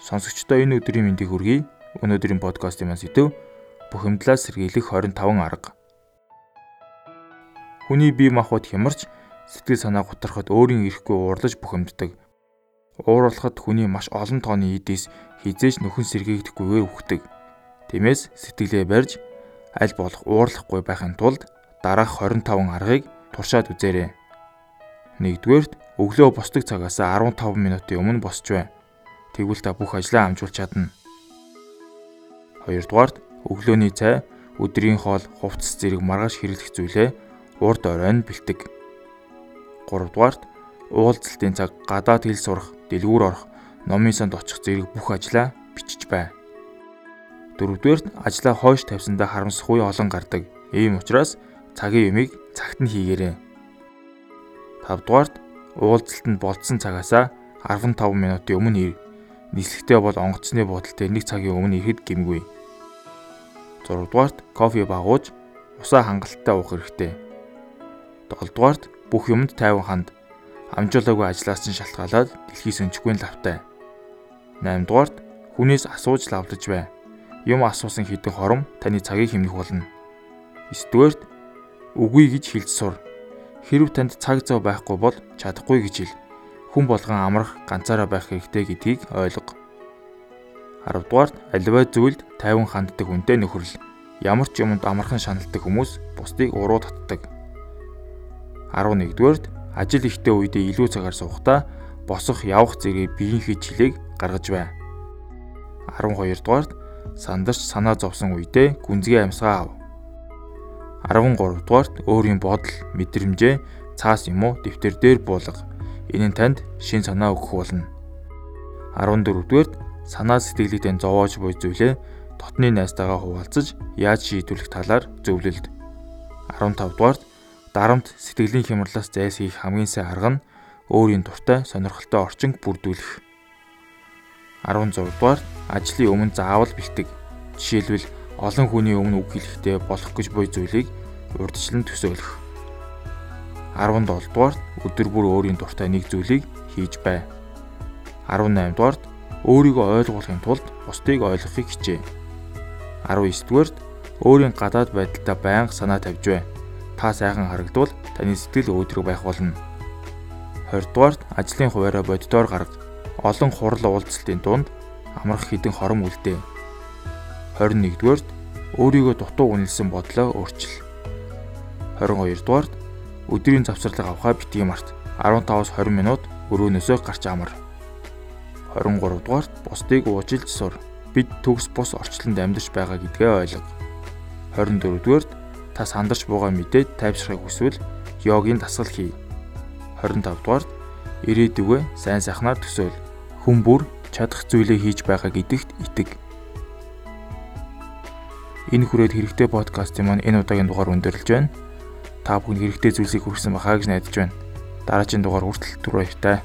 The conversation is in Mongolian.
Сонсогчдоо энэ өдрийн мэндийг хүргэе. Өнөөдрийн подкастын маань сэдв бухимдлаас сэргийлэх 25 арга. Хүний бие махбод хямарч сэтгэл санаа гутрахад өөрийн ирэхгүй уурлаж бухимддаг. Уурлахад хүний маш олон тооны эдээс хизээж нөхөн сэргийгдэхгүйгээр үхдэг. Тиймээс сэтгэлээ барьж аль болох уурлахгүй байхын тулд дараах 25 аргыг туршаад үзээрэй. Нэгдүгээрт өглөө босдог цагаас 15 минутын өмнө босч бай. Тэгвэл та бүх ажлаа амжуулж чадна. Хоёрдугаарт өглөөний цай, өдрийн хоол, хувцас зэрэг маргааш хэрэглэх зүйлээ урд оройн бэлтэг. Гуравдугаарт уулзалтын цаг гадаад хэл сурах, дэлгүүр орох, номын санд очих зэрэг бүх ажлаа бичиж бай. Дөрөвдүгээрт ажлаа хойш тавьсандаа харамсах үе олон гардаг. Ийм учраас цагийн юмыг цагт нь хийгээрэй. Тавдугаарт уулзалтанд болцсон цагаасаа 15 минутын өмнө ир нислэгтэй бол онгоцны буудалтай 1 цагийн өмнө ирэхэд гимгүй. 6 дугаарт кофе багууж усаа хангалттай уух хэрэгтэй. 7 дугаарт бүх юмд тайван ханд амжуулаагүй ажлаас нь шалтгаалаад дэлхийс өнчгүй лавтай. 8 дугаарт хүнээс асууж лавлаж бай. Юм асуусан хідэн хором таны цагийг хэмнэх болно. 9 дугаарт үгүй гэж хэлж сур. Хэрв танд цаг зав байхгүй бол чадахгүй гэж хэл хүн болгон амрах ганцаараа байх хэрэгтэй гэдгийг ойлго. 10 дугаарт аливаа зүйлд тайван ханддаг хүнтэй нөхөрл. Ямар ч юмд амархан шаналдаг хүмүүс бусдыг уруу татдаг. 11 дугаарт ажил ихтэй үедээ илүү цагаар суухдаа босох явах зэрэг биеийнхээ жилийг гаргаж бай. 12 дугаарт сандарч санаа зовсон үедээ гүнзгий амьсгаа ав. 13 дугаарт өөрийн бодол, мэдрэмжээ цаас юм уу дэвтэр дээр буулга. Энэ нь танд шин санаа өгөх болно. 14-дүгээр санаа сэтгэлийг тань зовоож буй зүйлээ дотны найстайгаа хуваалцаж яаж шийдвэрлэх талаар зөвлөлд. 15-дугаарт дарамт сэтгэлийн хямралаас зайс хийх хамгийн сайн арга нь өөрийн дуртай сонирхолтой орчинг бүрдүүлэх. 16-дугаар ажлын өмнө заавал бэлтэг. Жишээлбэл олон хүний өмнө үг хэлэхдээ болох гэж буй зүйлийг урдчлан төсөөлөх. 17 дугаарт өдөр бүр өөрийн дуртай нэг зүйлийг хийж бай. 18 дугаарт өөрийгөө ойлгуулахын тулд бусдыг ойлгохыг хичээ. 19 дугаарт өөрийн гадаад байдалтай байнга санаа тавьж бай. Та сайхан харагдвал таны сэтгэл өөдрөг байх болно. 20 дугаарт ажлын хуваараа боддоор гарга. Олон хурал уулзалтын дунд амрах хідэн хором үлдээ. 21 дугаарт өөрийгөө дутуу үнэлсэн бодлоо өөрчил. 22 дугаарт өдрийн завсарлага авахаа битгий март 15-20 минут өрөөнөөсөө гарч амар. 23 дугаарт бусдыг уужилж сур. Бид төгс бус орчлонд амьдарч байгаа гэдгээ ойлго. 24 дугаарт та сандарч буугаа мэдээд тайвшрахыг хүсвэл йогийн дасгал хий. 25 дугаарт ирээдүгөө сайн сайхнаар төсөөл. Хүн бүр чадах зүйлээ хийж байгаа гэдэгт итэг. Энэ хүрээд хэрэгтэй подкастын маань энэ удаагийн дугаар өндөрлөж байна та бүхэн хэрэгтэй зүйлсийг хүргэсэн байхаа гэж найдаж байна. Дараагийн дугаар хүртэл түр баяртай.